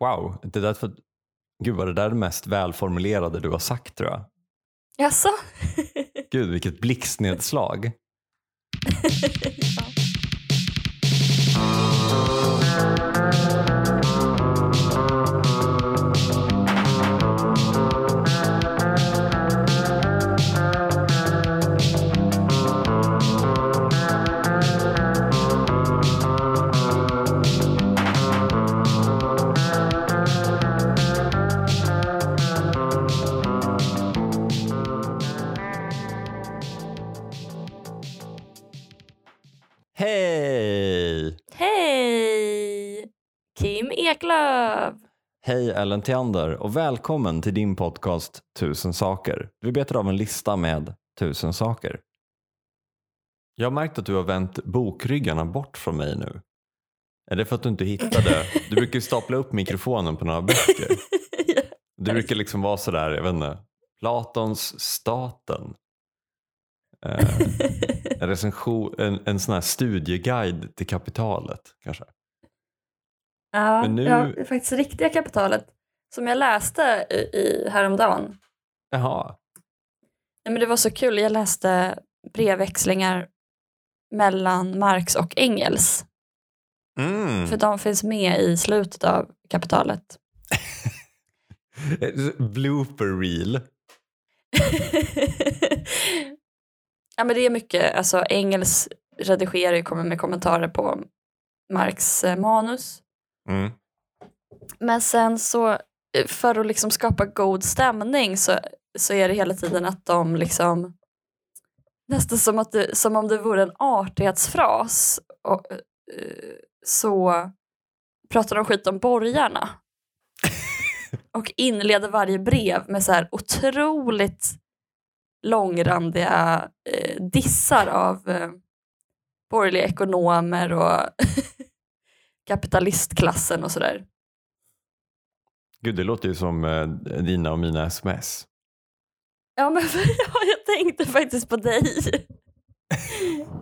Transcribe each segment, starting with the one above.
Wow, det där för, gud vad det där är det mest välformulerade du har sagt tror jag. Jaså? Gud vilket blixtnedslag. Hej Ellen Theander och välkommen till din podcast Tusen saker. Vi betar av en lista med tusen saker. Jag har märkt att du har vänt bokryggarna bort från mig nu. Är det för att du inte hittade? Du brukar ju stapla upp mikrofonen på några böcker. Du brukar liksom vara sådär, jag vet inte, Platons Staten. Eh, en, recension, en, en sån här studieguide till kapitalet kanske. Ja, Men nu- ja, faktiskt riktiga kapitalet som jag läste i, i häromdagen. Jaha, Nej, men det var så kul, jag läste brevväxlingar mellan Marx och Engels. mm. För de finns med i slutet av kapitalet. blooper reel. ja men det är mycket, alltså Engels redigerar kommer med kommentarer på Marx eh, manus. Mm. Men sen så eh, för att liksom skapa god stämning så, så är det hela tiden att de liksom nästan som, att det, som om det vore en artighetsfras och, eh, så pratar de skit om borgarna. och inleder varje brev med så här otroligt långrandiga eh, dissar av eh, borgerliga ekonomer och kapitalistklassen och sådär. Gud, det låter ju som eh, dina och mina sms. Ja, men ja, jag tänkte faktiskt på dig.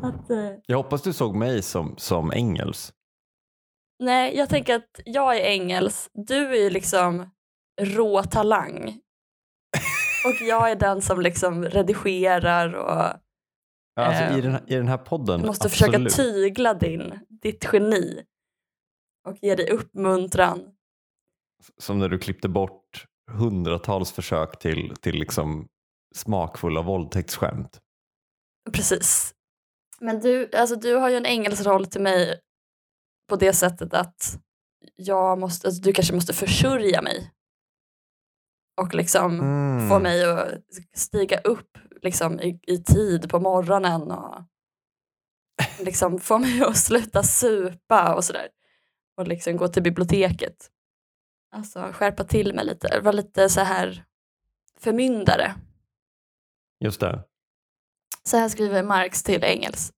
Att, eh, Jag hoppas du såg mig som, som Engels. nej, jag tänker att jag är Engels, du är ju liksom rå talang. Och jag är den som liksom redigerar och Ja, Alltså, Eh, i, den här, I den här podden, måste absolut. försöka tygla din, ditt geni. Och ge dig uppmuntran. Som när du klippte bort hundratals försök till, till liksom smakfulla våldtäktsskämt. Precis. Men du, alltså du har ju en engelsroll till mig på det sättet att jag måste, alltså du kanske måste försörja mig. Och liksom Mm. få mig att stiga upp liksom, i, i tid på morgonen och liksom få mig att sluta supa och sådär. Och liksom gå till biblioteket. Alltså skärpa till mig lite, vara lite så här förmyndare. Just det. Så här skriver Marx till Engels.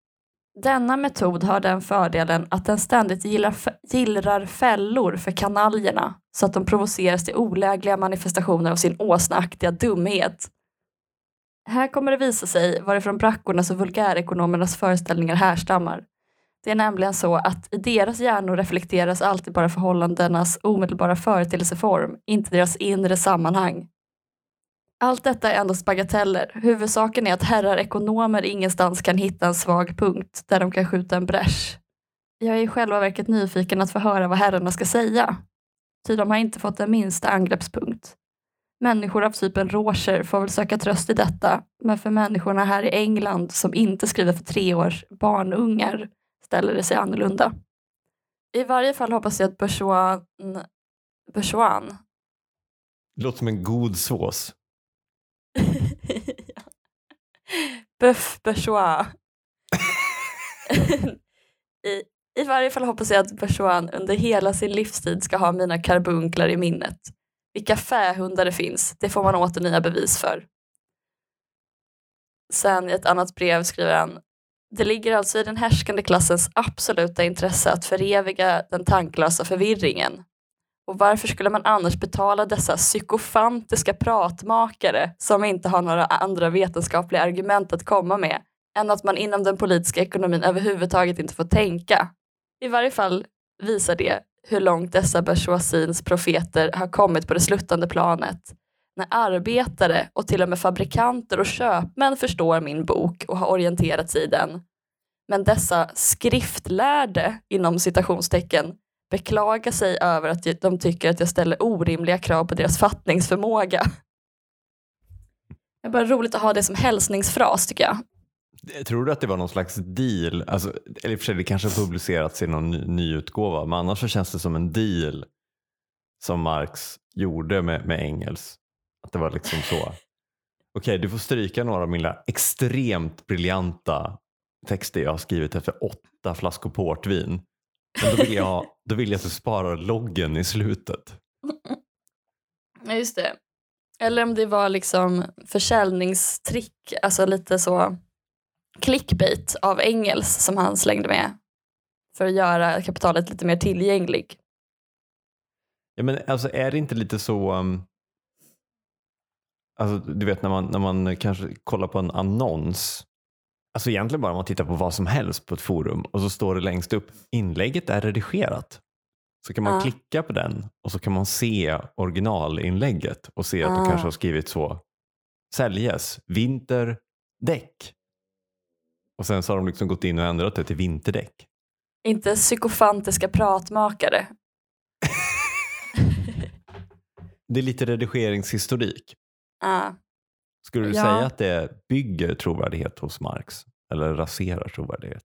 Denna metod har den fördelen att den ständigt gillar, gillrar fällor för kanaljerna så att de provoceras till olägliga manifestationer av sin åsneaktiga dumhet. Här kommer det visa sig varifrån brackornas och vulgärekonomernas föreställningar härstammar. Det är nämligen så att i deras hjärnor reflekteras alltid bara förhållandenas omedelbara företeelseform, inte deras inre sammanhang. Allt detta är endast bagateller. Huvudsaken är att herrar ekonomer ingenstans kan hitta en svag punkt där de kan skjuta en bräsch. Jag är i själva verket nyfiken att få höra vad herrarna ska säga. Ty de har inte fått den minsta angreppspunkt. Människor av typen Roger får väl söka tröst i detta, men för människorna här i England som inte skriver för tre års barnungar ställer det sig annorlunda. I varje fall hoppas jag att bourgeois... Bourgeois Det låter som en god sås. Ja. Bœuf. I, I varje fall hoppas jag att bourgeois under hela sin livstid ska ha mina karbunklar i minnet. Vilka fähundar det finns, det får man åter nya bevis för. Sen i ett annat brev skriver han det ligger alltså i den härskande klassens absoluta intresse att föreviga den tanklösa förvirringen. Och varför skulle man annars betala dessa psykofantiska pratmakare som inte har några andra vetenskapliga argument att komma med än att man inom den politiska ekonomin överhuvudtaget inte får tänka? I varje fall visar det hur långt dessa bourgeoisiens profeter har kommit på det sluttande planet. När arbetare och till och med fabrikanter och köpmän förstår min bok och har orienterat sig i den. Men dessa skriftlärde, inom citationstecken, beklagar sig över att de tycker att jag ställer orimliga krav på deras fattningsförmåga. Det är bara roligt att ha det som hälsningsfras tycker jag. Tror du att det var någon slags deal? Alltså, eller i och för sig, det kanske har publicerats i någon ny, ny utgåva, men annars så känns det som en deal som Marx gjorde med, med Engels. Att det var liksom så. Okej, okay, du får stryka några av mina extremt briljanta texter jag har skrivit efter åtta flaskor portvin. Men då vill jag, då vill jag att du sparar loggen i slutet. Ja, just det. Eller om det var liksom försäljningstrick, alltså lite så clickbait av Engels som han slängde med för att göra kapitalet lite mer tillgänglig. Ja, men alltså är det inte lite så, um, alltså, du vet när man, när man kanske kollar på en annons, alltså egentligen bara om man tittar på vad som helst på ett forum och så står det längst upp, inlägget är redigerat. Så kan man ja. klicka på den och så kan man se originalinlägget och se att ja. du kanske har skrivit så, säljes, vinter, däck. Och sen så har de liksom gått in och ändrat det till vinterdäck. Inte psykofantiska pratmakare. det är lite redigeringshistorik. Uh, Skulle du ja. säga att det bygger trovärdighet hos Marx? Eller raserar trovärdighet?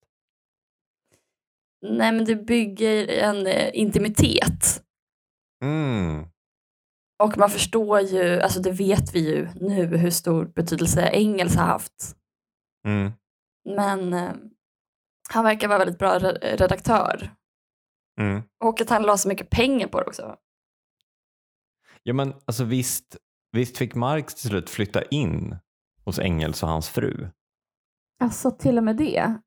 Nej, men det bygger en eh, intimitet. Mm. Och man förstår ju, alltså det vet vi ju nu hur stor betydelse Engels har haft. Mm. Men eh, han verkar vara väldigt bra redaktör. Mm. Och att han la så mycket pengar på det också. Ja men alltså visst, visst fick Marx till slut flytta in hos Engels och hans fru? Alltså till och med det?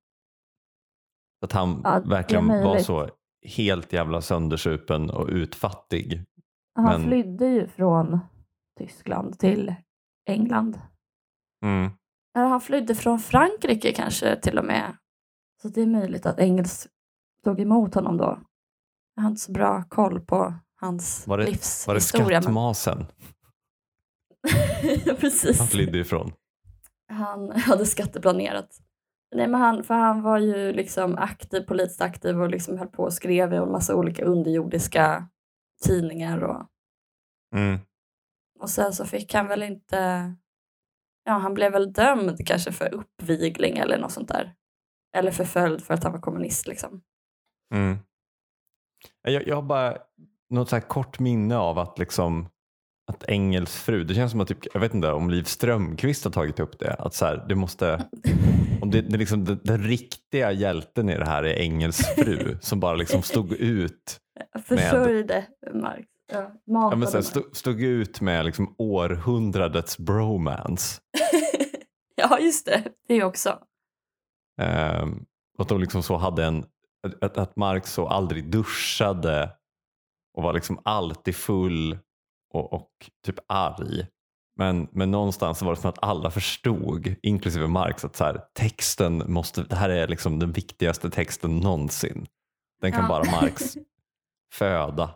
Att han ja, verkligen var så helt jävla söndersupen och utfattig. Han men... flydde ju från Tyskland till England. Mm. Han flydde från Frankrike kanske till och med. Så det är möjligt att Engels tog emot honom då. Jag har inte så bra koll på hans var det, livshistoria. Var det skattmasen? precis. Han flydde ifrån. Han hade skatteplanerat. Nej, men han, för han var ju liksom aktiv, politiskt aktiv och liksom höll på och skrev i en massa olika underjordiska tidningar. Och, mm. och sen så fick han väl inte ja, han blev väl dömd kanske för uppvigling eller något sånt där. Eller förföljd för att han var kommunist liksom. Mm. Jag, jag har bara något så här kort minne av att liksom att Engels fru, det känns som att typ, jag vet inte om Liv Strömquist har tagit upp det, att så här, det måste, om det, det liksom, det, den riktiga hjälten i det här är Engels fru som bara liksom stod ut. Försörjde Marx. Ja, ja, men stod, stod ut med liksom århundradets bromance. ja, just det. Det också. Um, att de liksom så hade en, att, att Marx så aldrig duschade och var liksom alltid full och, och typ arg. Men, men någonstans var det som att alla förstod, inklusive Marx, att så här, texten måste, det här är liksom den viktigaste texten någonsin. Den kan ja. bara Marx föda.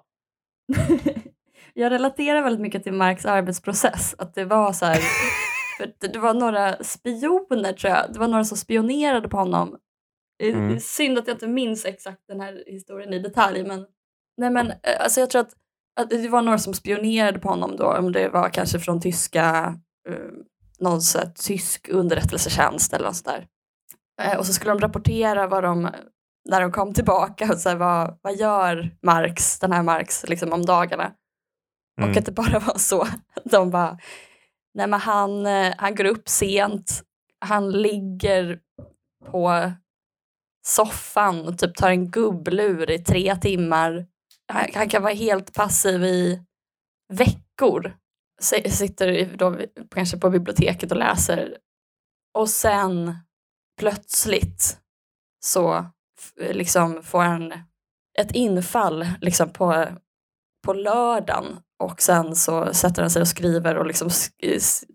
jag relaterar väldigt mycket till Marx arbetsprocess. Att det var så här, för det var några spioner tror jag, det var några som spionerade på honom. Mm. Synd att jag inte minns exakt den här historien i detalj men, nej men eh, alltså jag tror att det var några som spionerade på honom då, om det var kanske från tyska, uh, någon tysk underrättelsetjänst eller något sådär. Uh, och så skulle de rapportera vad de när de kom tillbaka och så här, vad, vad gör Marx, den här Marx liksom, om dagarna? Mm. Och att det bara var så. De bara, nej men han, eh, han går upp sent, han ligger på soffan och typ tar en gubblur i tre timmar. Han, han kan vara helt passiv i veckor. Sitter då kanske på biblioteket och läser. Och sen plötsligt så liksom får han ett infall liksom på, på lördagen och sen så sätter han sig och skriver och liksom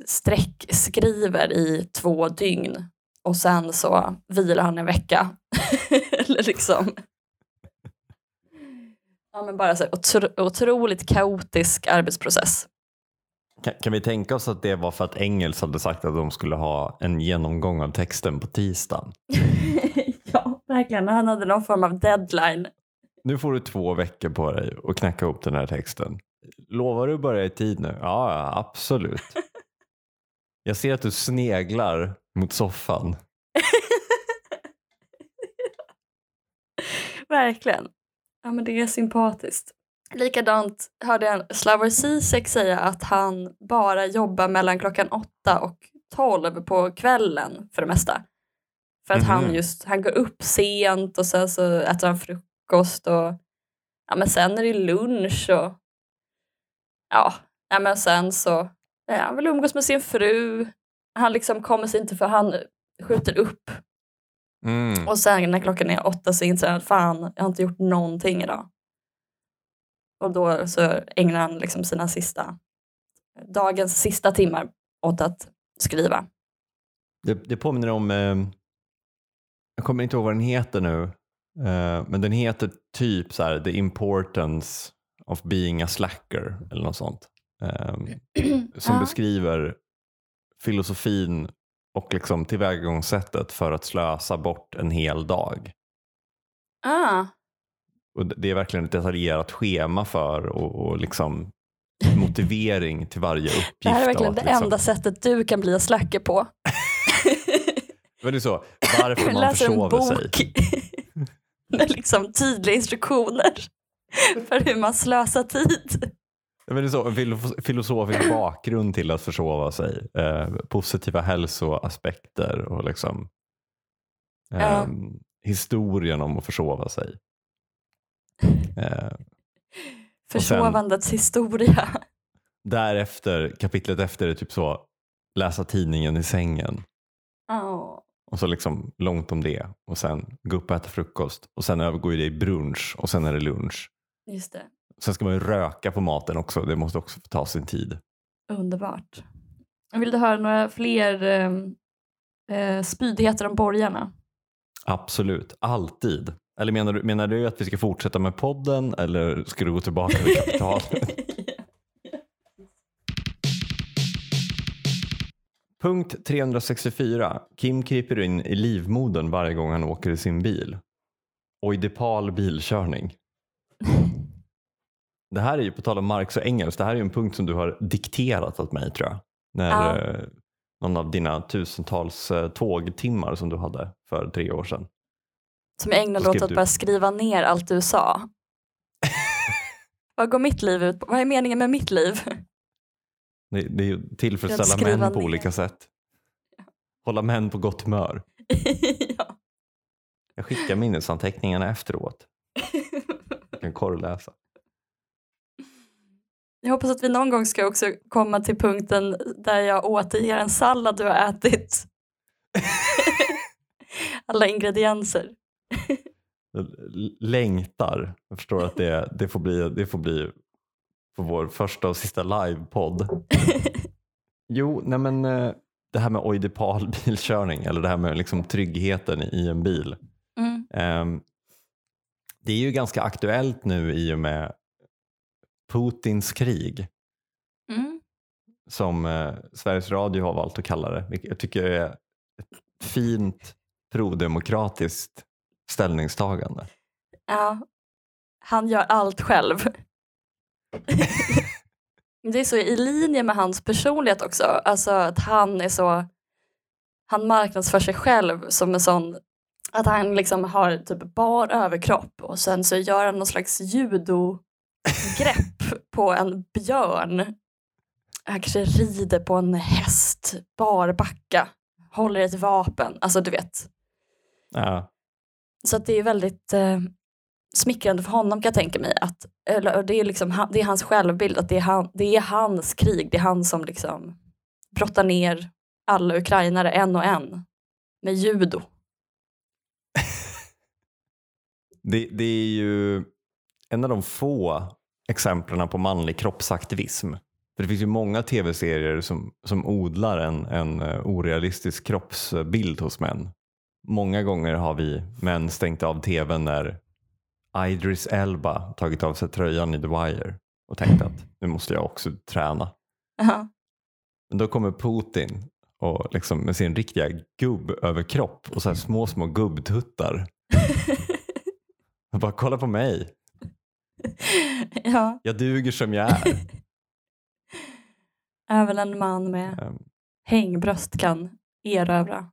sträckskriver i två dygn och sen så vilar han en vecka. Eller liksom. Ja, men bara så här, otro, otroligt kaotisk arbetsprocess. Kan, kan vi tänka oss att det var för att Engels hade sagt att de skulle ha en genomgång av texten på tisdagen? ja, verkligen. Han hade någon form av deadline. Nu får du två veckor på dig att knäcka ihop den här texten. Lovar du att börja i tid nu? Ja, ja, absolut. Jag ser att du sneglar mot soffan. Verkligen. Ja, men det är sympatiskt. Likadant hörde jag Slavoj Zizek säga att han bara jobbar mellan klockan åtta och tolv på kvällen för det mesta. För att han Mhm. just, han går upp sent och sen så äter han frukost och ja men sen är det lunch och ja, ja men sen så ja, han vill umgås med sin fru. Han liksom kommer sig inte för han skjuter upp Mm. och sen när klockan är åtta så inser han att fan, jag har inte gjort någonting idag. Och då så ägnar han liksom sina sista, dagens sista timmar åt att skriva. Det, det påminner om, eh, jag kommer inte ihåg vad den heter nu, eh, men den heter typ så här, The Importance of being a slacker eller något sånt. Eh, som beskriver filosofin och liksom tillvägagångssättet för att slösa bort en hel dag. Ah, Och det- är verkligen ett detaljerat schema för och, och liksom motivering till varje uppgift. det här är verkligen det liksom, enda sättet du kan bli slacker på. Men det är så, varför man försover sig. med liksom tydliga instruktioner för hur man slösar tid. Men det är så, en filo- filosofisk bakgrund till att försova sig. Eh, positiva hälsoaspekter och liksom eh, Ja. historien om att försova sig. Eh, Försovandets historia. därefter, kapitlet efter är typ så, läsa tidningen i sängen. Ja. Och så liksom långt om det. Och sen gå upp och äta frukost. Och sen övergår det i brunch och sen är det lunch. Just det. Sen ska man ju röka på maten också. Det måste också ta sin tid. Underbart. Vill du höra några fler eh, eh, spydigheter om borgarna? Absolut, alltid. Eller menar du, menar du att vi ska fortsätta med podden eller ska du gå tillbaka till kapital? Punkt 364. Kim kryper in i livmodern varje gång han åker i sin bil. Oidipal bilkörning. Det här är ju på tal om Marx och Engels. Det här är ju en punkt som du har dikterat åt mig tror jag. När Ja. eh, någon av dina tusentals eh, tågtimmar som du hade för tre år sedan. Som jag ägnade åt att du- bara skriva ner allt du sa. Vad går mitt liv ut på? Vad är meningen med mitt liv? Det, det är ju tillfredsställa män på ner. olika sätt. Hålla män på gott humör. ja. Jag skickar minnesanteckningarna efteråt. Jag kan korrläsa. Jag hoppas att vi någon gång ska också komma till punkten där jag återger en sallad du har ätit. Alla ingredienser. Längtar. Jag förstår att det, det, får, bli, det får bli på vår första och sista livepodd. Jo, nej men eh, det här med oidipal bilkörning eller det här med liksom tryggheten i en bil. Mm. Ehm, det är ju ganska aktuellt nu i och med Putins krig Mm. som eh, Sveriges Radio har valt att kalla det. vilket Jag tycker är ett fint prodemokratiskt ställningstagande. Ja. Han gör allt själv. det är så i linje med hans personlighet också. Alltså att han är så, han marknadsför sig själv som en sån, att han liksom har typ bar överkropp och sen så gör han någon slags judogrepp på en björn. Han kanske rider på en häst, barbacka, håller ett vapen, alltså du vet. Ja, Så det är väldigt eh, smickrande för honom kan jag tänka mig. Att, eller, det, är liksom, det är hans självbild, att det är, han, det är hans krig. Det är han som liksom brottar ner alla ukrainare en och en med judo. det, det är ju en av de få exemplen på manlig kroppsaktivism. För det finns ju många tv-serier som, som odlar en, en eh, orealistisk kroppsbild hos män. Många gånger har vi män stängt av tvn när Idris Elba tagit av sig tröjan i The Wire och tänkt att nu måste jag också träna. Ja. Men då kommer Putin och liksom med sin riktiga gubböverkropp och så små, små gubbtuttar. Och bara kolla på mig, ja. jag duger som jag är. Även en man med Ehm, hängbröst kan erövra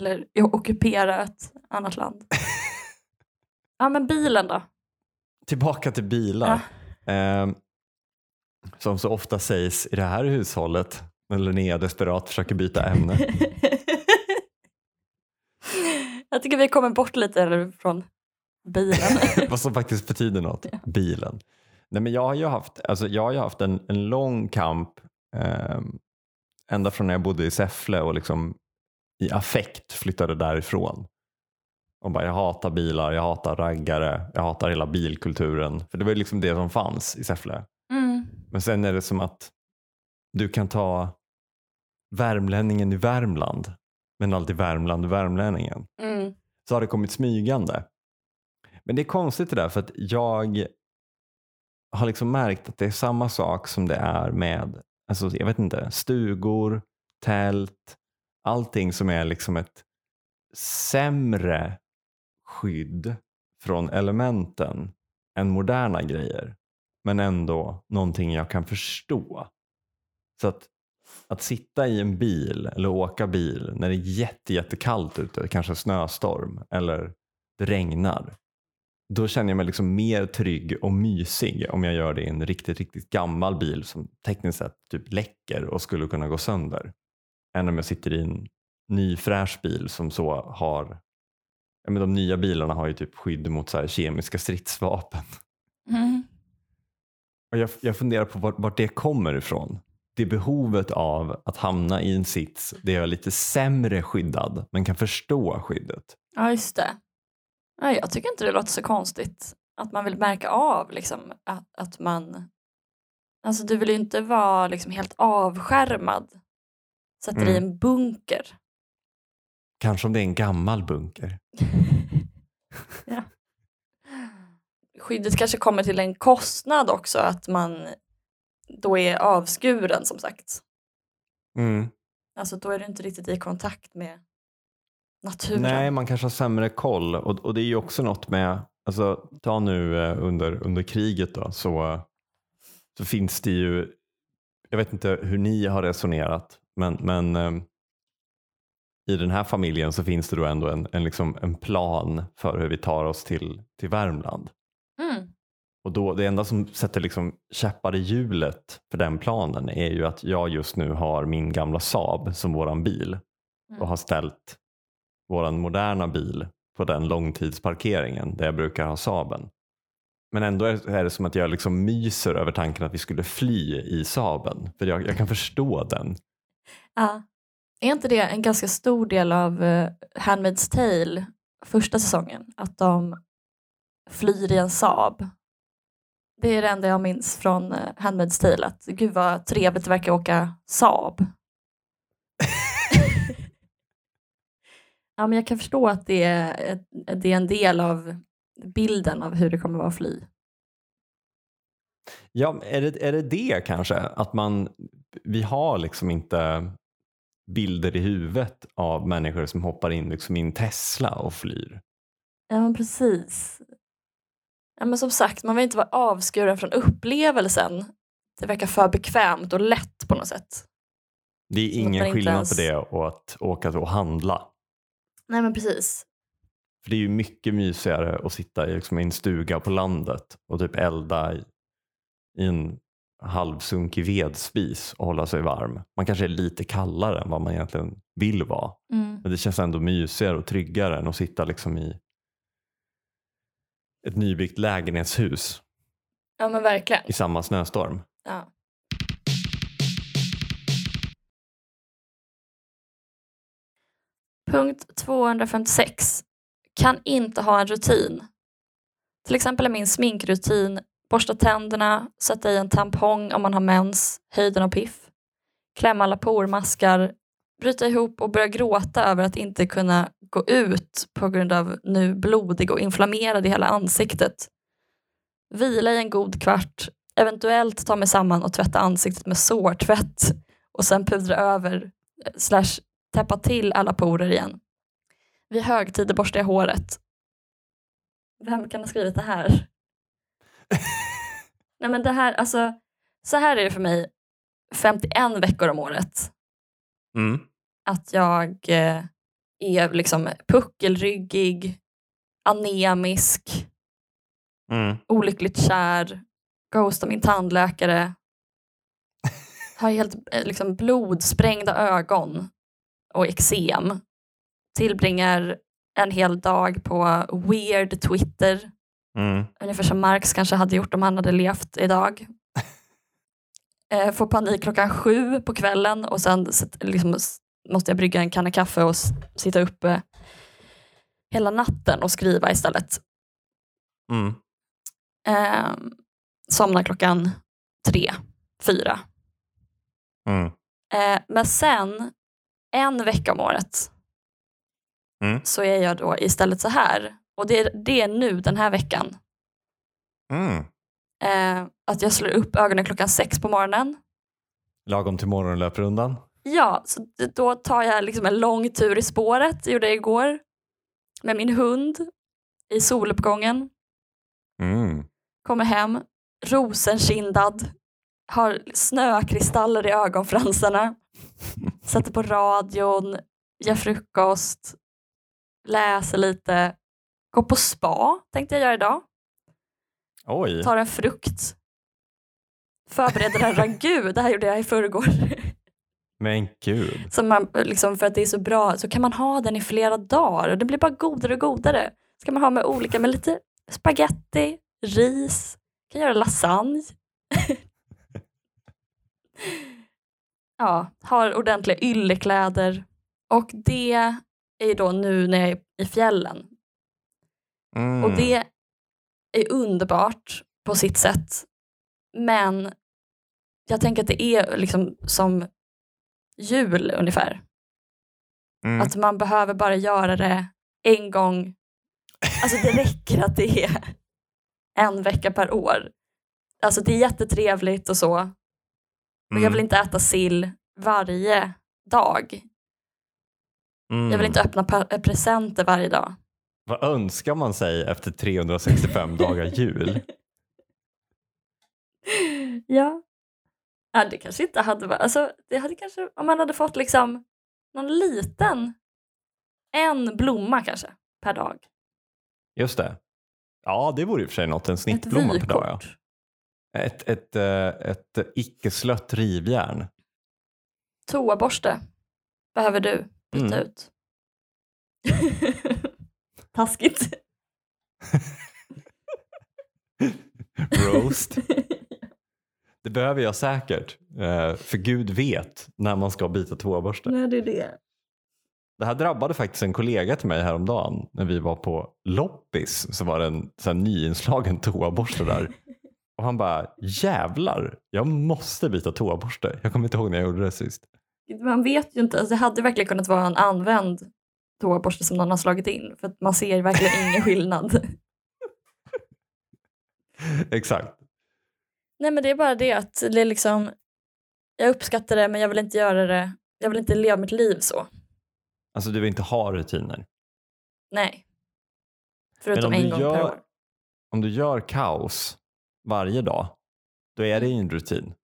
eller ockupera ett annat land. Ja men bilen då? Tillbaka till bilar. Ehm, som så ofta sägs i det här hushållet när Linnea desperat försöker byta ämne. Jag tycker vi kommer bort lite från bilen. Vad som faktiskt betyder något, bilen. Nej, men jag har ju haft, alltså, jag har haft en, en lång kamp ehm, ända från när jag bodde i Säffle och liksom i affekt flyttade därifrån. Och bara, jag hatar bilar, jag hatar raggare, jag hatar hela bilkulturen. För det var ju liksom det som fanns i Säffle. Mm. Men sen är det som att du kan ta värmlänningen i Värmland men alltid Värmland i värmlänningen. Mm. Så har det kommit smygande. Men det är konstigt det där för att jag har liksom märkt att det är samma sak som det är med alltså, jag vet inte, stugor, tält, allting som är liksom ett sämre skydd från elementen än moderna grejer. Men ändå någonting jag kan förstå. Så att, att sitta i en bil eller åka bil när det är jätte, jättekallt ute, kanske snöstorm eller det regnar. Då känner jag mig liksom mer trygg och mysig om jag gör det i en riktigt, riktigt gammal bil som tekniskt sett typ läcker och skulle kunna gå sönder. Än om jag sitter i en ny fräsch bil som så har ja, men de nya bilarna har ju typ skydd mot så här kemiska stridsvapen. Mm. Och jag, jag funderar på vart, vart det kommer ifrån. Det behovet av att hamna i en sits där jag är lite sämre skyddad men kan förstå skyddet. Ja, just det. Ja, jag tycker inte det låter så konstigt att man vill märka av liksom, att, att man... Alltså du vill ju inte vara liksom, helt avskärmad. Sätter i Mm. en bunker. Kanske om det är en gammal bunker. ja. Skyddet kanske kommer till en kostnad också att man då är avskuren som sagt. Mm. Alltså då är du inte riktigt i kontakt med naturen. Nej, man kanske har sämre koll och, och det är ju också något med, alltså ta nu eh, under, under kriget då så, så finns det ju, jag vet inte hur ni har resonerat men, men eh, i den här familjen så finns det då ändå en, en, liksom, en plan för hur vi tar oss till, till Värmland. Mm. Och då, det enda som sätter liksom käppar i hjulet för den planen är ju att jag just nu har min gamla Saab som våran bil Mm. och har ställt våran moderna bil på den långtidsparkeringen där jag brukar ha Saaben. Men ändå är det som att jag liksom myser över tanken att vi skulle fly i Saaben. För jag, jag kan förstå den. Ja. Är inte det en ganska stor del av uh, Handmaid's Tale första säsongen? Att de flyr i en Saab. Det är det enda jag minns från uh, Handmaid's Tale. Att gud vad trevligt det verkar åka Saab. Ja men jag kan förstå att det är, det är en del av bilden av hur det kommer vara att fly. Ja, är det, är det det kanske? Att man, vi har liksom inte bilder i huvudet av människor som hoppar in liksom i en Tesla och flyr. Ja men precis. Ja, men som sagt, man vill inte vara avskuren från upplevelsen. Det verkar för bekvämt och lätt på något sätt. Det är att ingen skillnad ens- på det och att åka och handla. Nej men precis. För det är ju mycket mysigare att sitta i, liksom, en stuga på landet och typ elda i, i en halvsunkig vedspis och hålla sig varm. Man kanske är lite kallare än vad man egentligen vill vara. Mm. Men det känns ändå mysigare och tryggare än att sitta liksom i ett nybyggt lägenhetshus Ja men verkligen. i samma snöstorm. Ja. Punkt 256. Kan inte ha en rutin. Till exempel är min sminkrutin borsta tänderna, sätta i en tampong om man har mens, höjden av piff, klämma alla pormaskar, bryta ihop och börja gråta över att inte kunna gå ut på grund av nu blodig och inflammerad i hela ansiktet. Vila i en god kvart, eventuellt ta mig samman och tvätta ansiktet med sårtvätt och sen pudra över eh, slash täppa till alla porer igen. Vid högtider borstar jag håret. Vem kan ha skrivit det här? Nej men det här, alltså, så här är det för mig 51 veckor om året. Mm. Att jag eh, är liksom puckelryggig, anemisk, Mm. olyckligt kär, ghostar min tandläkare, har helt eh, liksom, blodsprängda ögon och eksem. Tillbringar en hel dag på weird Twitter, Mm. ungefär som Marx kanske hade gjort om han hade levt idag. Eh, får panik klockan sju på kvällen och sen liksom, måste jag brygga en kanna kaffe och sitta uppe hela natten och skriva istället. Mm. Eh, somnar klockan tre, fyra. Mm. Eh, men sen, en vecka om året, Mm. så är jag då istället så här. Och det är, det är nu den här veckan. Mm. Eh, att jag slår upp ögonen klockan sex på morgonen. Lagom till morgonlöprundan. Ja, så då tar jag liksom en lång tur i spåret, det gjorde jag igår. Med min hund i soluppgången. Mm. Kommer hem, rosenkindad, har snökristaller i ögonfransarna. Sätter på radion, gör frukost, läser lite. Går på spa tänkte jag göra idag. Oj. Tar en frukt. Förbereder en ragu, det här gjorde jag i förrgår. Men gud. Som man, liksom, för att det är så bra så kan man ha den i flera dagar och det blir bara godare och godare. Ska man ha med olika, med lite spaghetti, ris, kan göra lasagne. ja, har ordentliga yllekläder. Och det är då nu när jag är i fjällen. Mm. Och det är underbart på sitt sätt. Men jag tänker att det är liksom som jul ungefär. Mm. Att man behöver bara göra det en gång. Alltså det räcker att det är en vecka per år. Alltså det är jättetrevligt och så. Men jag vill Mm. inte äta sill varje dag. Mm. Jag vill inte öppna pa- presenter varje dag. Vad önskar man sig efter 365 dagar jul? ja. ja. Det kanske inte hade varit, alltså det hade kanske, om man hade fått liksom någon liten, en blomma kanske per dag. Just det. Ja, det vore i och för sig något. En snittblomma per dag. Ja. Vykort. Ett, ett, eh, ett icke-slött rivjärn. Toaborste behöver du byta Mm. ut. Taskigt. Roast. Det behöver jag säkert. eh, För Gud vet när man ska byta toaborste. Nej, det är det. Det här drabbade faktiskt en kollega till mig häromdagen när vi var på loppis så var det en så här, nyinslagen toaborste där. Och han bara jävlar, jag måste byta toaborste. Jag kommer inte ihåg när jag gjorde det sist. Man vet ju inte, alltså det hade verkligen kunnat vara en använd toaborste som någon har slagit in för att man ser verkligen ingen skillnad. Exakt. Nej men det är bara det att det är liksom, jag uppskattar det men jag vill inte göra det, jag vill inte leva mitt liv så. Alltså du vill inte ha rutiner. Nej. Förutom om en gång gör- per år. Om du gör kaos varje dag, då är det ju en rutin.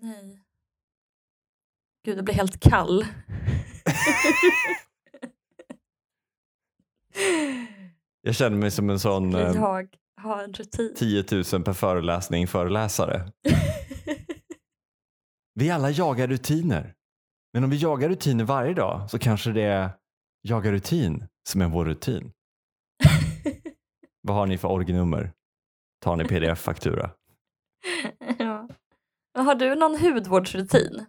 Nej. Gud, jag blir helt kall. Jag känner mig som en sån eh, Jag har en rutin. 10 000 per föreläsning föreläsare. Vi alla jagar rutiner. Men om vi jagar rutiner varje dag så kanske det är jaga rutin som är vår rutin. Vad har ni för orgnummer? Tar ni pdf-faktura? ja. Har du någon hudvårdsrutin?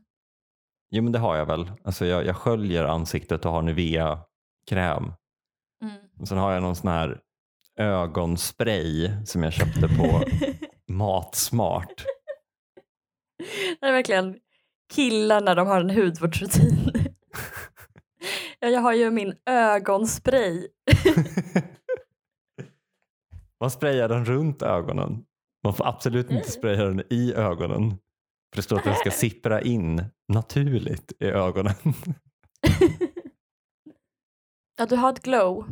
Jo men det har jag väl. Alltså jag, jag sköljer ansiktet och har Nivea-kräm. Mm. Sen har jag någon sån här ögonspray som jag köpte på Matsmart. det är verkligen killar när de har en hudvårdsrutin. jag har ju min ögonspray. Man sprayar den runt ögonen. Man får absolut inte spraya den i ögonen. För det står att den ska sippra in naturligt i ögonen. ja, du har ett glow.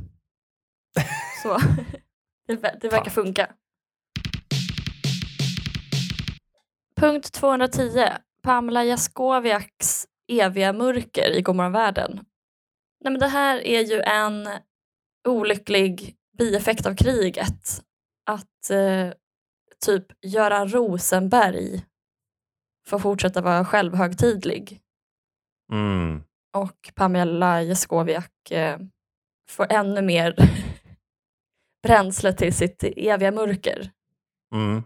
Så det, det verkar funka. Punkt 210. Pamela Jaskowiaks eviga mörker i Gomorron världen. Nej, men det här är ju en olycklig bieffekt av kriget. Att eh, typ Göran Rosenberg får fortsätta vara självhögtidlig. Mm. Och Pamela Jaskowiak eh, får ännu mer bränsle till sitt eviga mörker. Mm.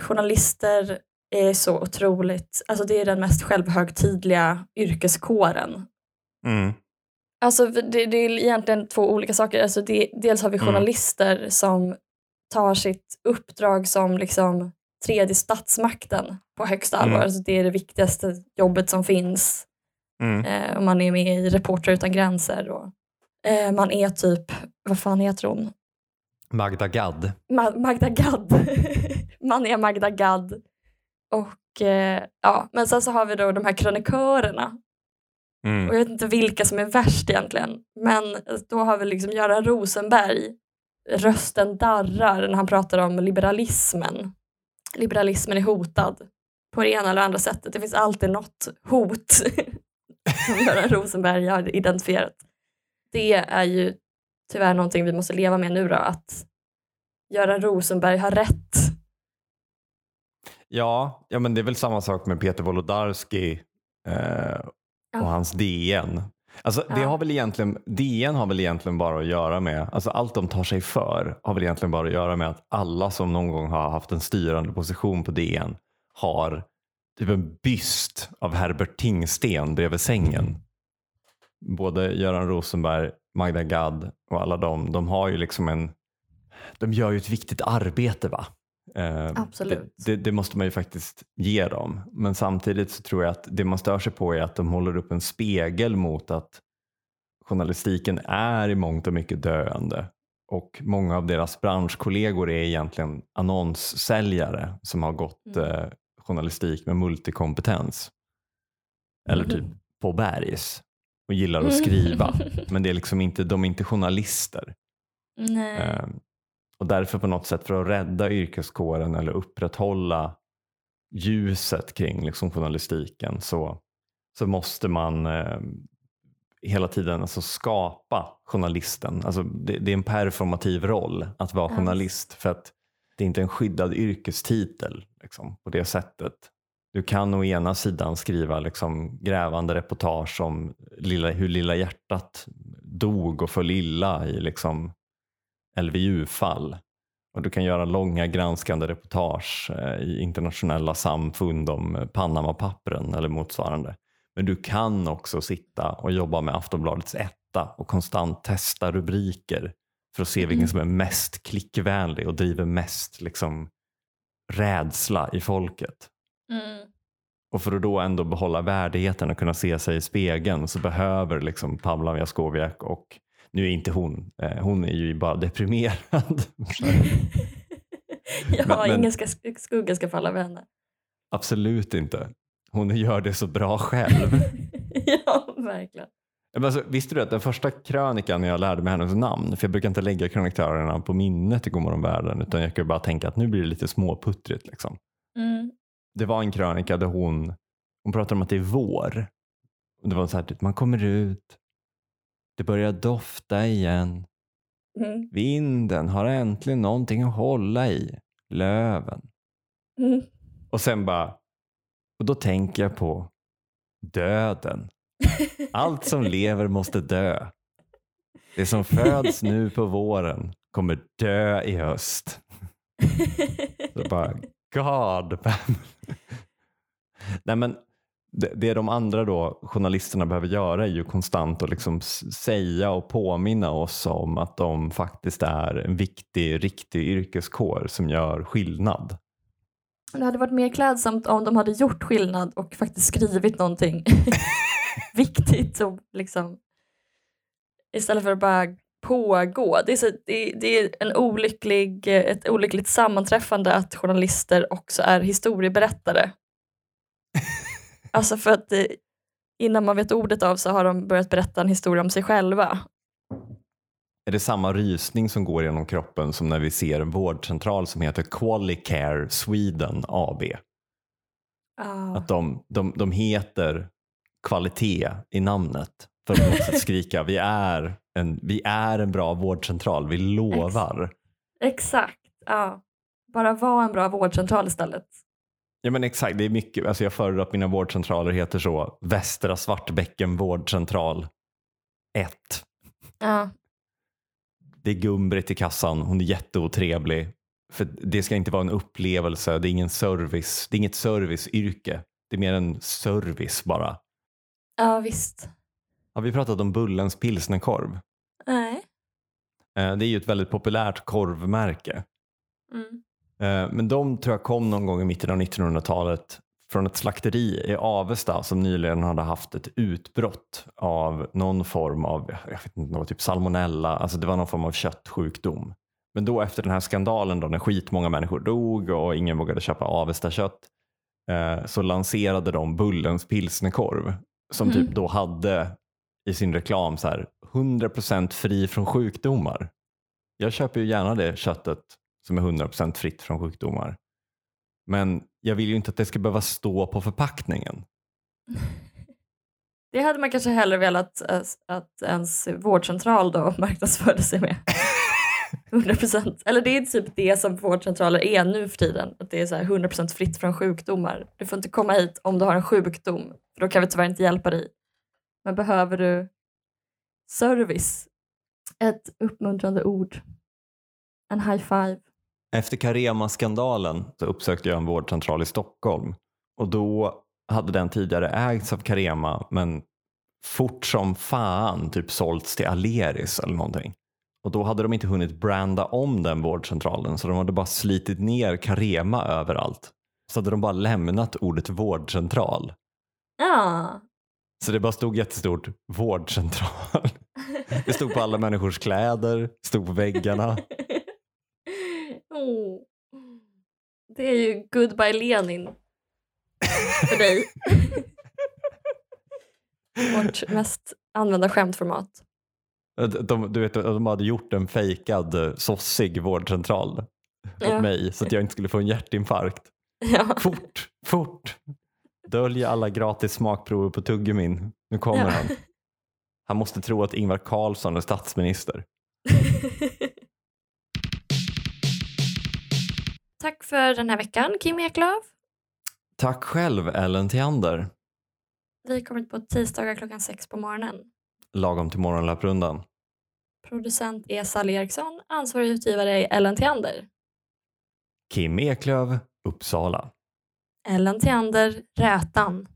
Journalister är så otroligt, alltså det är den mest självhögtidliga yrkeskåren. Mm. Alltså det, det, är egentligen två olika saker. Alltså det, dels har vi Mm. journalister som tar sitt uppdrag som liksom tredje statsmakten på högsta allvar. Mm. Alltså det är det viktigaste jobbet som finns. Mm. Eh, man är med i Reportrar utan gränser. Och, eh, man är typ, vad fan heter hon? Magda Gad. Ma- Magda Gad. man är Magda Gad. Och eh, ja, men sen så har vi då de här krönikörerna. Mm. Och jag vet inte vilka som är värst egentligen. Men då har vi liksom Göran Rosenberg. Rösten darrar när han pratar om liberalismen. Liberalismen är hotad på det ena eller andra sättet. Det finns alltid något hot som Göran Rosenberg har identifierat. Det är ju tyvärr någonting vi måste leva med nu då, att Göran Rosenberg har rätt. Ja, ja, men det är väl samma sak med Peter Wolodarski eh. Och hans DN. Alltså, det har väl egentligen, DN har väl egentligen bara att göra med, alltså allt de tar sig för har väl egentligen bara att göra med att alla som någon gång har haft en styrande position på DN har typ en byst av Herbert Tingsten bredvid sängen. Både Göran Rosenberg, Magda Gad och alla de, de har ju liksom en, de gör ju ett viktigt arbete va? Eh, Absolut. Det, det, det måste man ju faktiskt ge dem. Men samtidigt så tror jag att det man stör sig på är att de håller upp en spegel mot att journalistiken är i mångt och mycket döende. Och många av deras branschkollegor är egentligen annonssäljare som har gått Mm. eh, journalistik med multikompetens. Eller typ Mm. på bergs och gillar att skriva. Men det är liksom inte, de är inte journalister. Nej. Eh, och därför på något sätt för att rädda yrkeskåren eller upprätthålla ljuset kring liksom journalistiken så, så måste man eh, hela tiden alltså skapa journalisten. Alltså det, det är en performativ roll att vara journalist för att det är inte en skyddad yrkestitel liksom, på det sättet. Du kan å ena sidan skriva liksom, grävande reportage om lilla, hur Lilla hjärtat dog och föll illa i liksom, LVU-fall. Och du kan göra långa granskande reportage eh, i internationella samfund om eh, Panama-pappren eller motsvarande. Men du kan också sitta och jobba med Aftonbladets etta och konstant testa rubriker för att se vilken Mm. som är mest klickvänlig och driver mest liksom, rädsla i folket. Mm. Och för att då ändå behålla värdigheten och kunna se sig i spegeln så behöver liksom Pavla Jaskowiak och nu är inte hon, eh, hon är ju bara deprimerad. ja, Men- ingen ska, skugga ska falla över henne. Absolut inte. Hon gör det så bra själv. ja, verkligen. Alltså, visste du att den första krönikan när jag lärde mig hennes namn, för jag brukar inte lägga krönikörerna på minnet i Godmorgon världen, utan jag kan bara tänka att nu blir det lite småputtrigt. Liksom. Mm. Det var en krönika där hon, hon pratar om att det är vår. Det var så här, typ, man kommer ut, det börjar dofta igen, Mm. vinden har äntligen någonting att hålla i, löven. Mm. Och sen bara, och då tänker jag på döden. Allt som lever måste dö. Det som föds nu på våren kommer dö i höst. Så bara, God. Nej men det, det de andra då, journalisterna behöver göra är ju konstant att liksom säga och påminna oss om att de faktiskt är en viktig, riktig yrkeskår som gör skillnad. Det hade varit mer klädsamt om de hade gjort skillnad och faktiskt skrivit någonting viktigt. Och liksom, istället för att bara pågå. Det är, så, det, det är en olycklig, ett olyckligt sammanträffande att journalister också är historieberättare. Alltså för att det, innan man vet ordet av så har de börjat berätta en historia om sig själva. Är det samma rysning som går genom kroppen som när vi ser en vårdcentral som heter Qualicare Sweden AB? Ah. Att de, de, de heter kvalitet i namnet för att på något sätt skrika vi är, en, vi är en bra vårdcentral, vi lovar. Exakt, ja. Bara vara en bra vårdcentral istället. Ja men exakt, det är mycket, alltså jag föredrar att mina vårdcentraler heter så, Västra Svartbäcken vårdcentral 1. Ja, Det är Gun-Britt i kassan, hon är jätteotrevlig. För det ska inte vara en upplevelse, det är ingen service, det är inget serviceyrke. Det är mer en service bara. ja visst. Har vi pratat om Bullens pilsnerkorv? Nej. Eh, Det är ju ett väldigt populärt korvmärke. Mm. Eh, Men de tror jag kom någon gång i mitten av 1900-talet från ett slakteri i Avesta som nyligen hade haft ett utbrott av någon form av, jag vet inte, något typ salmonella, alltså det var någon form av köttsjukdom. Men då efter den här skandalen då när skitmånga människor dog och ingen vågade köpa Avesta-kött eh, så lanserade de Bullens pilsnerkorv som Mm. typ då hade i sin reklam så här 100% fri från sjukdomar. Jag köper ju gärna det köttet som är 100% fritt från sjukdomar. Men jag vill ju inte att det ska behöva stå på förpackningen. Det hade man kanske hellre velat att ens vårdcentral då marknadsförde sig med. 100%. Eller det är typ det som vårdcentraler är nu för tiden. Att det är så här 100% fritt från sjukdomar. Du får inte komma hit om du har en sjukdom. För då kan vi tyvärr inte hjälpa dig. Men behöver du service, ett uppmuntrande ord, en high five. Efter Carema-skandalen så uppsökte jag en vårdcentral i Stockholm och då hade den tidigare ägts av Carema men fort som fan typ sålts till Aleris eller någonting. Och då hade de inte hunnit branda om den vårdcentralen så de hade bara slitit ner Carema överallt. Så hade de bara lämnat ordet vårdcentral. Ja, Så det bara stod jättestort vårdcentral. Det stod på alla människors kläder, stod på väggarna. Oh. Det är ju goodbye Lenin för dig. Vårt mest använda skämtformat. De, du vet, de hade gjort en fejkad eh, sossig vårdcentral Ja. åt mig så att jag inte skulle få en hjärtinfarkt. Ja. Fort, fort! Dölj alla gratis smakprover på tuggummin. Nu kommer Ja. han. Han måste tro att Ingvar Carlsson är statsminister. för den här veckan Kim Eklöf. Tack själv Ellen Theander. Vi kommer ut på tisdagar klockan sex på morgonen. Lagom till morgonlöprundan. Producent är Sally Eriksson, ansvarig utgivare är Ellen Theander. Kim Eklöf, Uppsala. Ellen Theander, Rätan.